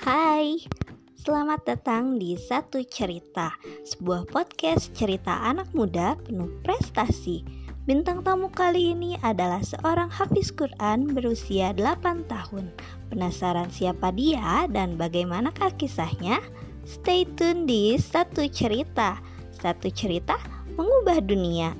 Hai, selamat datang di Satu Cerita, sebuah podcast cerita anak muda penuh prestasi. Bintang tamu kali ini adalah seorang hafiz Quran berusia 8 tahun. Penasaran siapa dia dan bagaimanakah kisahnya? Stay tune di Satu Cerita. Satu cerita mengubah dunia.